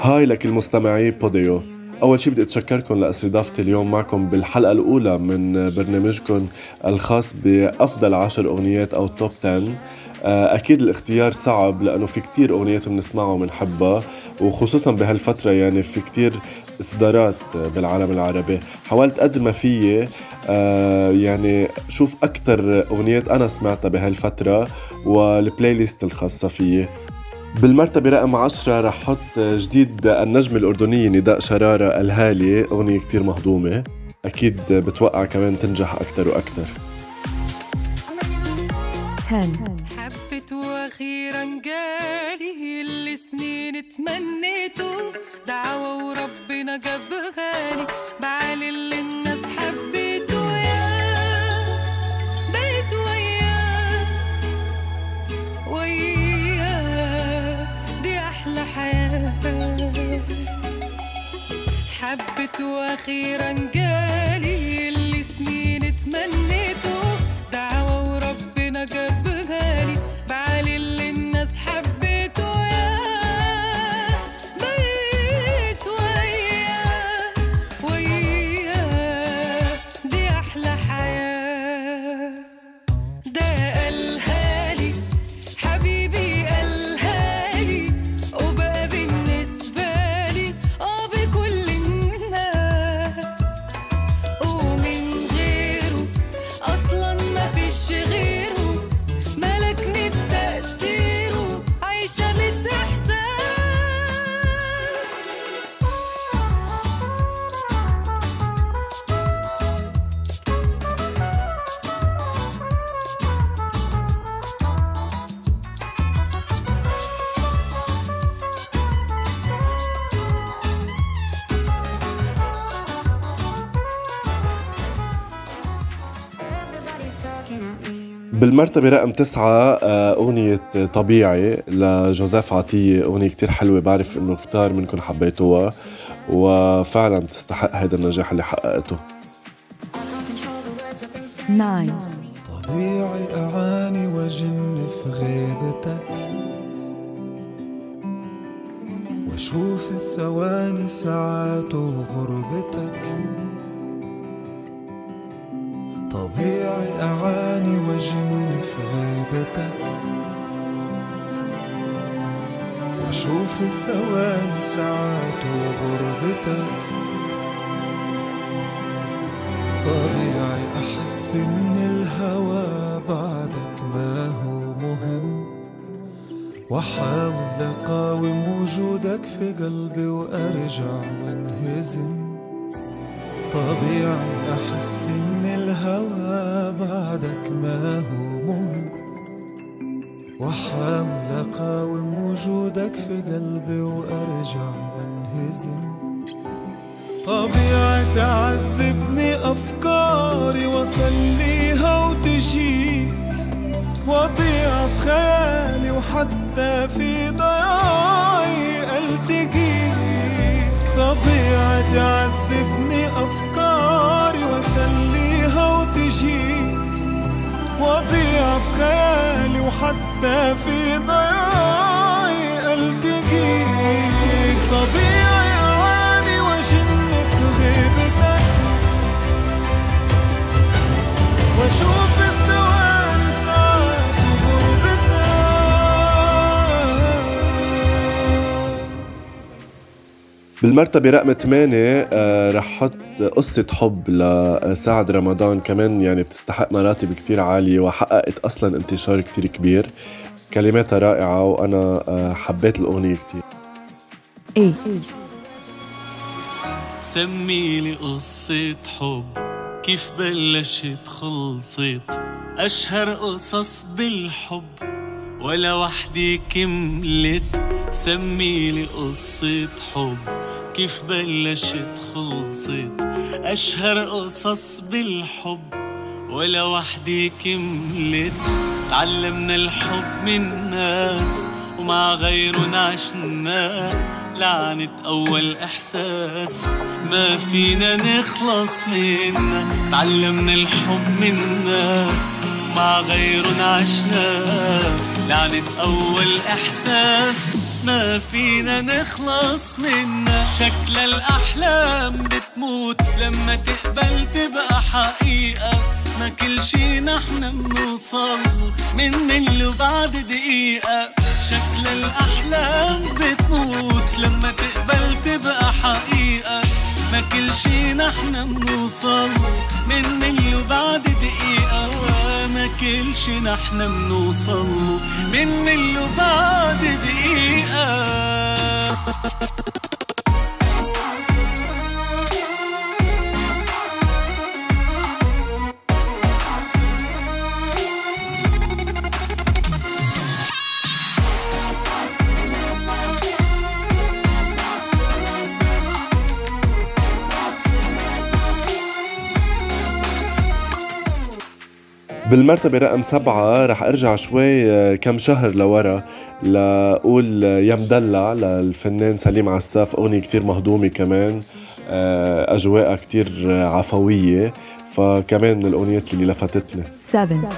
هاي لكل مستمعي بوديو. أول شي بدي أتشكركم لأستضافتي اليوم معكم بالحلقة الأولى من برنامجكم الخاص بأفضل عشر أغنيات أو توب 10 آه، أكيد الاختيار صعب لأنه في كتير أغنيات بنسمعها وبنحبها وخصوصا بهالفترة يعني في كتير إصدارات بالعالم العربي. حاولت قد ما فيي آه، يعني شوف أكتر أغنيات أنا سمعتها بهالفترة والبلاي ليست الخاصة فيي. بالمرتبة رقم عشرة رح حط جديد النجم الأردنية نداء شرارة الهالي أغنية كتير مهضومة. أكيد بتوقع كمان تنجح أكتر وأكتر. 10 حبت وأخيرا جالي اللي سنين تمنيته دعوة وربنا جاب غالي بعالي اللي الناس حبيته حبت وأخيرا جالي اللي سنين تمنيته بالمرتبة رقم تسعة آه، أغنية طبيعي لجوزيف عطية أغنية كتير حلوة بعرف إنه كتار منكم حبيتوها وفعلا تستحق هذا النجاح اللي حققته. 9 طبيعي أعاني وجن في غيبتك. وأشوف الثواني ساعات وغربتك طبيعي أعاني وجن في غيبتك. وأشوف الثواني ساعات وغربتك طبيعي أحس إن الهوى بعدك ما هو مهم. وأحاول أقاوم وجودك في قلبي وأرجع وأنهزم. طبيعي أحس إن الهوى بعدك ما هو مهم. وأحاول أقاوم وجودك في قلبي وأرجع وأنهزم. طبيعي تعذبني أفكاري وأصليها وتجيك وأضيع في خيالي وحتى في ضياعي ألتقيك طبيعي تعذبني أفكاري وأسليها وتجيك وأضيع في خيالي وحتى في ضياعي ألتقيك. طبيعي أعاني وأجن في غيبتك. وغربتك بالمرتبة رقم 8 آه رح حط قصة حب لسعد رمضان كمان يعني بتستحق مراتب كتير عالية وحققت أصلا انتشار كتير كبير. كلماتها رائعة وأنا آه حبيت الأغنية كتير. 8 سميلي قصة حب كيف بلشت خلصت؟ أشهر قصص بالحب ولا وحدي كملت. سميلي قصة حب كيف بلشت خلصت؟ أشهر قصص بالحب ولا وحدي كملت. تعلمنا الحب من ناس ومع غيرهم عشنا. لعنة أول إحساس ما فينا نخلص منه. تعلمنا الحب من ناس مع غيرهم عشنا. لعنة أول إحساس ما فينا نخلص منا شكل الأحلام بتموت لما تقبل تبقى حقيقة. ما كل شي نحن بنوصل من ملي وبعد دقيقة. شكل الأحلام بتموت لما تقبل تبقى حقيقة. ما كل شي نحن بنوصل من ملي وبعد دقيقة. كل شي نحن بنوصل من ملي وبعد دقيقة. بالمرتبة رقم سبعة رح أرجع شوي آه، كم شهر لورا لأقول آه، يا مدلع للفنان سليم عساف. أغنية كتير مهضومة كمان آه، أجواءها كتير عفوية. فكمان من الأغنيات اللي لفتتني 7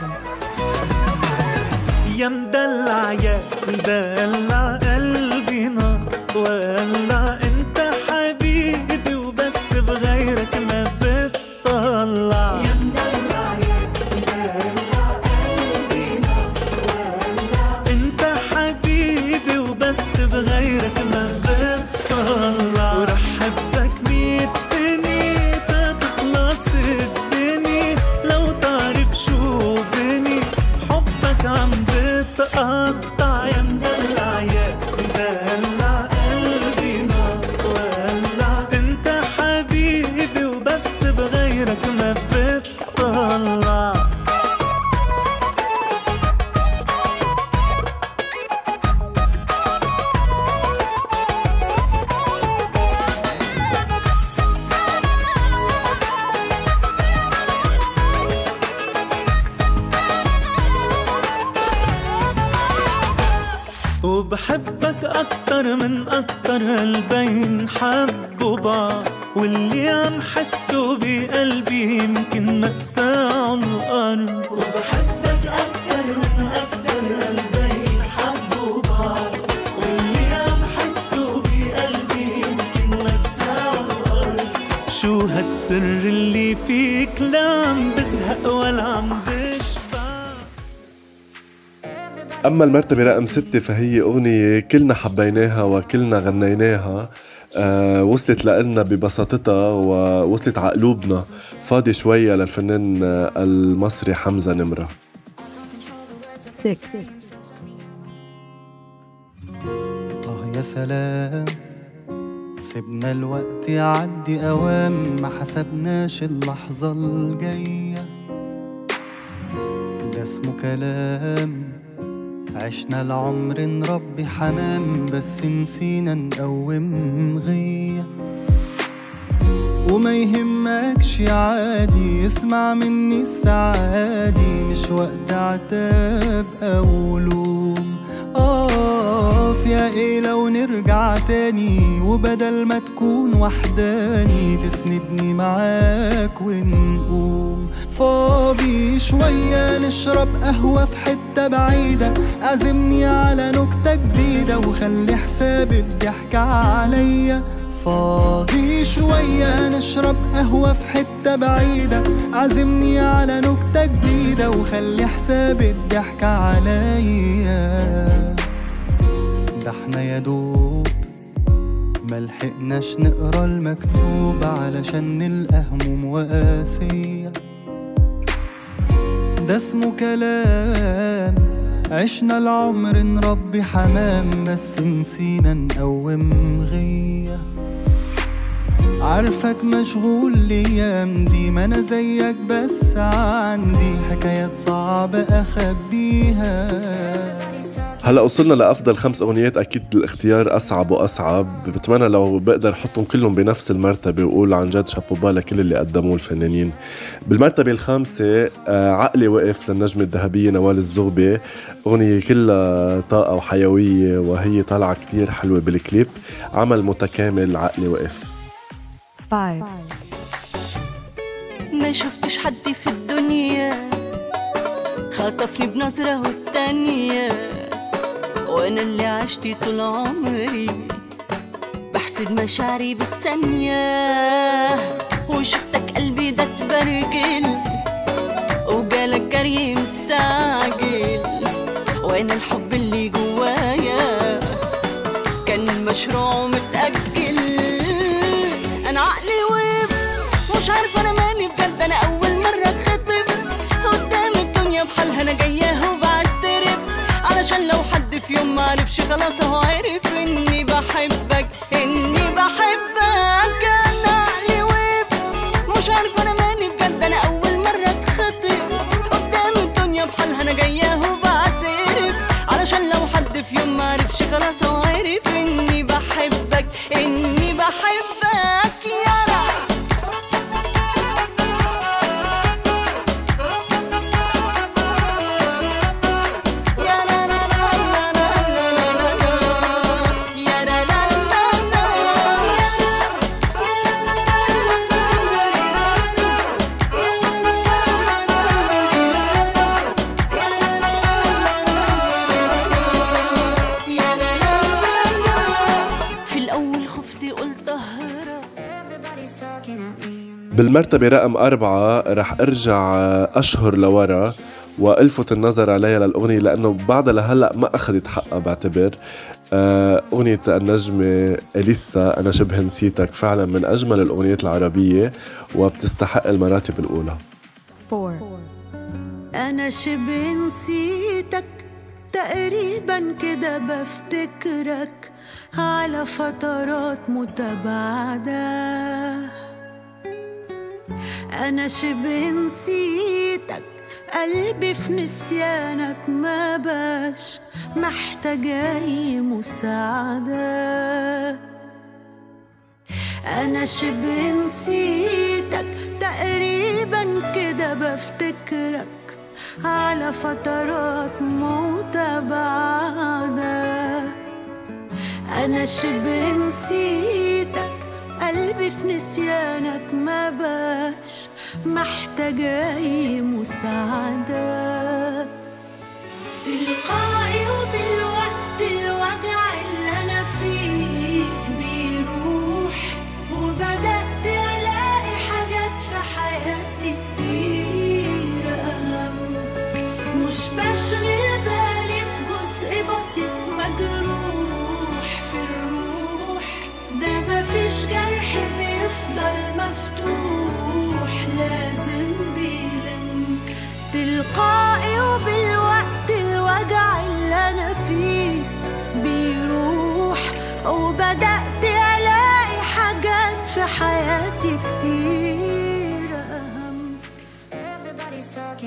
يا مدلع يا مدلع قلبي نار. बात قلبين حبوا بعض واللي عم حسه بقلبي يمكن ما تساعوا الأرض وبحبك أكتر من أكتر قلبين حبوا بعض واللي عم حسه بقلبي يمكن ما تساعوا الأرض شو هالسر اللي فيك لا عم بزهق ولا عم بشبع أما المرتبة رقم ستة فهي أغنية كلنا حبيناها وكلنا غنيناها. آه وصلت لنا ببساطتها ووصلت على قلوبنا. فاضي شوية للفنان آه، المصري حمزة نمرة. 6 آه يا سلام. سيبنا الوقت يعدي أوام ما حسبناش اللحظة الجاية. ده اسمه كلام. عشنا العمر نربي حمام بس نسينا نقوم غية وما يهمكش عادي اسمع مني السعادي مش وقت عتاب أو يا إيه لو نرجع تاني وبدل ما تكون وحداني تسندني معاك ونقوم. فاضي شوية نشرب قهوة في حتة بعيدة. عزمني على نكتة جديدة وخلي حساب الضحك عليا. فاضي شوية نشرب قهوة في حتة بعيدة. عزمني على نكتة جديدة وخلي حساب الضحك عليا. ده إحنا يا دوب ملحقناش نقرا المكتوب علشان نلقى هموم وقاسية ده اسمه كلام عشنا العمر نربي حمام بس نسينا نقوم غيه عارفك مشغول الأيام دي ما أنا زيك بس عندي حكايات صعبة أخبيها. هلا وصلنا لأفضل خمس أغنيات أكيد الاختيار أصعب وأصعب. بتمنى لو بقدر أحطهم كلهم بنفس المرتبة وأقول عن جد شابوبا لكل اللي قدموه الفنانين. بالمرتبة الخامسة آه، عقلي وقف للنجمة الذهبية نوال الزغبي. أغنية كلها طاقة وحيوية وهي طالعة كتير حلوة بالكليب. عمل متكامل عقلي وقف. 5 ما شفتش حد في الدنيا خطفني بنظرة والتانية. وأنا اللي عشتي طول عمري. بحسد مشاعري بالثانية. وشفتك قلبي ده تبرجل وجالك جري مستعجل. وأنا الحب اللي جوايا. كان مشروع ومتأجل أنا عقلي وقف. مش عارفه أنا ماني بجد. أنا أول مالي في شغله سوايري فني بالمرتبة رقم أربعة رح أرجع أشهر لورا وألفت النظر عليها للأغنية لأنه بعدها لهلأ ما أخذت حقها بعتبر. آه، أغنية النجمة إليسا أنا شبه نسيتك فعلا من أجمل الأغنيات العربية وبتستحق المراتب الأولى. Four, أنا شبه نسيتك تقريبا كده بفتكرك على فترات متباعدة. أنا شبه نسيتك قلبي في نسيانك ما باش محتاج أي مساعدة. أنا شبه نسيتك تقريبا كده بفتكرك على فترات متباعدة. أنا شبه نسيتك. قلبي في نسيانك ما باش محتاج أي مساعدة. تلقائي وبالوقت الوجع اللي أنا فيه بيروح وبدأت ألاقي حاجات في حياتي كتير. أهم مش بشغل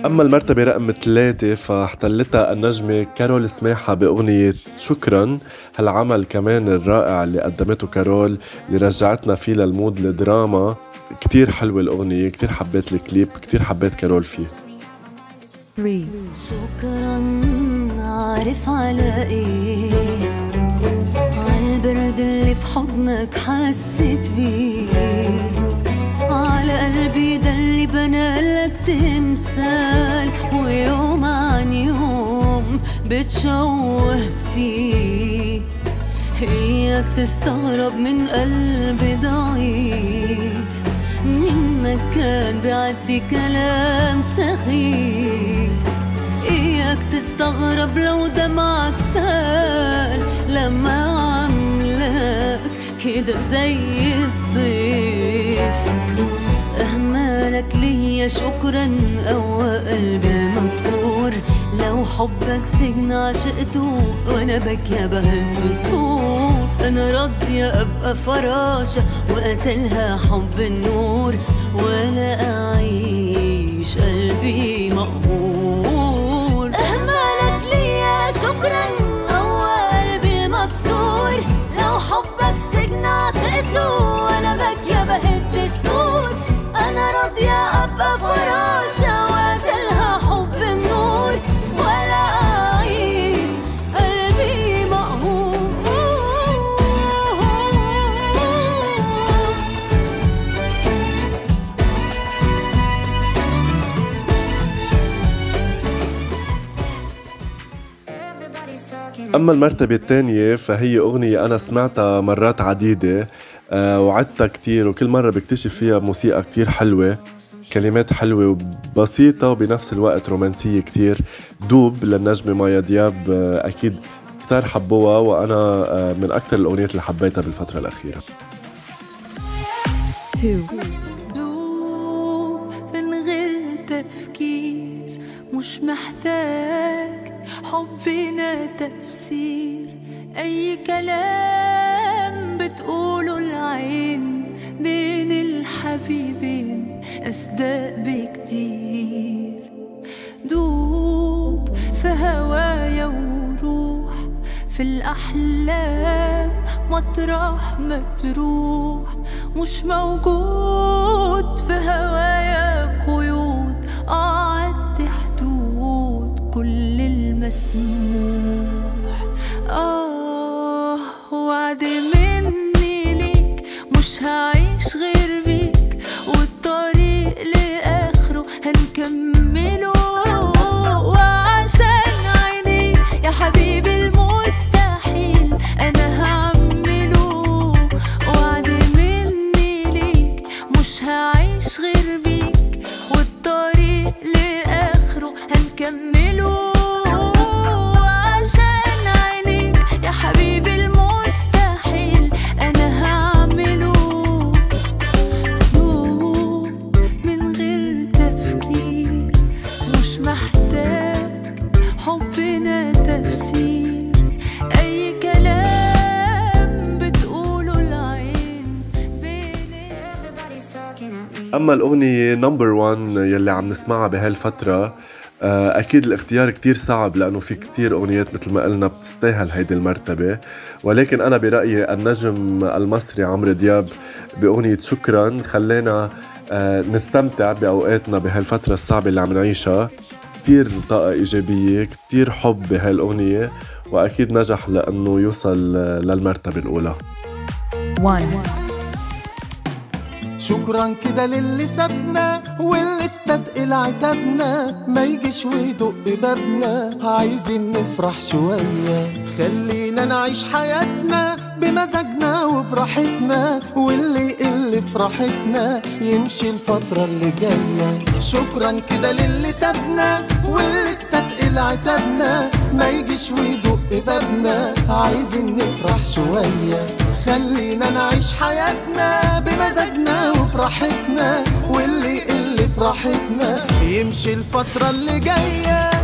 أما المرتبة رقم ثلاثة فاحتلتها النجمة كارول سماحة بأغنية شكرا هالعمل كمان الرائع اللي قدمته كارول اللي رجعتنا فيه لل mood الدراما. كتير حلوة الأغنية كتير حبيت الكليب كتير حبيت كارول فيه. شكرا عارف على إيه؟ عالبرد اللي في حضنك حسيت بيه. على قلبي ده اللي بنالك تمثال ويوم عن يوم بتشوه فيه. اياك تستغرب من قلبي ضعيف منك كان بيعدي كلام سخيف. اياك تستغرب لو دمعك سال لما عملك كده زي شكرا قوى قلبي المكسور لو حبك سجن عشقته وأنا بكي بهد الصور. أنا راضية أبقى فراشة وقتلها حب النور. ولا أعيش قلبي مقهور. أهمالك ليا شكرا قوى قلبي المكسور لو حبك سجن عشقته أما المرتبة الثانية فهي أغنية أنا سمعتها مرات عديدة آه، وعدتها كتير وكل مرة بكتشف فيها موسيقى كتير حلوة كلمات حلوة وبسيطة وبنفس الوقت رومانسية كتير. دوب للنجمة مايا دياب آه، أكيد كتار حبوها وأنا آه، من أكثر الأغنيات اللي حبيتها بالفترة الأخيرة. 2 دوب من غير تفكير مش محتاج حبنا تفسير. أي كلام بتقوله العين بين الحبيبين أصدق بكتير. دوب في هوايا وروح في الأحلام مطرح ما تروح مش موجود في هوايا المسموح آه وعد مني ليك مش هعيش غير بيك والطريق لآخره هنكمله وعشان عينيك يا حبيبي المستحيل أنا هعمله وعد مني ليك مش هعيش غير بيك والطريق لآخره هنكمله أما الأغنية نمبر 1 يلي عم نسمعها بهالفترة آه، أكيد الاختيار كتير صعب لأنه في كتير أغنيات مثل ما قلنا بتستاهل هيدي المرتبة. ولكن أنا برأيي النجم المصري عمرو دياب بأغنية شكرا خلينا آه، نستمتع بأوقاتنا بهالفترة الصعبة اللي عم نعيشها. كتير طاقة إيجابية كتير حب بهالأغنية وأكيد نجح لأنه يوصل آه، للمرتبة الأولى. 1 شكرا كده للي سابنا واللي استثقل عتابنا ما يجيش ويدق بابنا. عايزين نفرح شوية. خلينا نعيش حياتنا بمزاجنا وبراحتنا. واللي يقل في راحتنا يمشي الفترة اللي جاية. شكرا كده للي سابنا واللي استثقل عتابنا ما يجيش ويدق بابنا. عايزين نفرح شوية. خلينا نعيش حياتنا بمزاجنا وبراحتنا واللي يقل في راحتنا يمشي الفترة اللي جاية.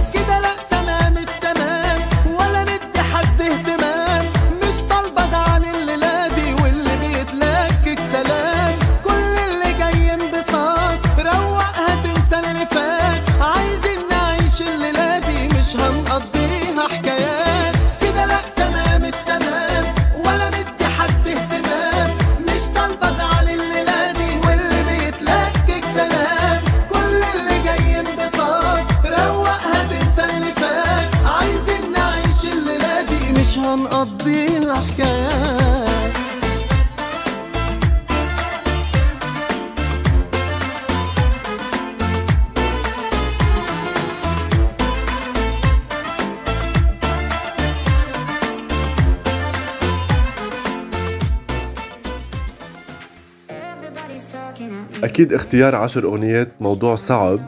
أكيد اختيار عشر أغنيات موضوع صعب.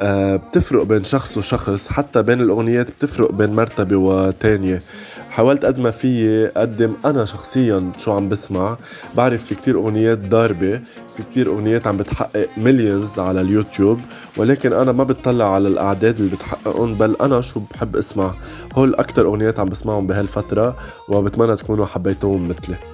آه، بتفرق بين شخص وشخص حتى بين الأغنيات بتفرق بين مرتبة وتانية. حاولت قد ما فيي أقدم أنا شخصيا شو عم بسمع. بعرف في كتير أغنيات ضاربة في كتير أغنيات عم بتحقق مليونز على اليوتيوب ولكن أنا ما بتطلع على الأعداد اللي بتحققهم بل أنا شو بحب أسمع. هول أكتر أغنيات عم بسمعهم بهالفترة وبتمنى تكونوا حبيتوهم مثلي.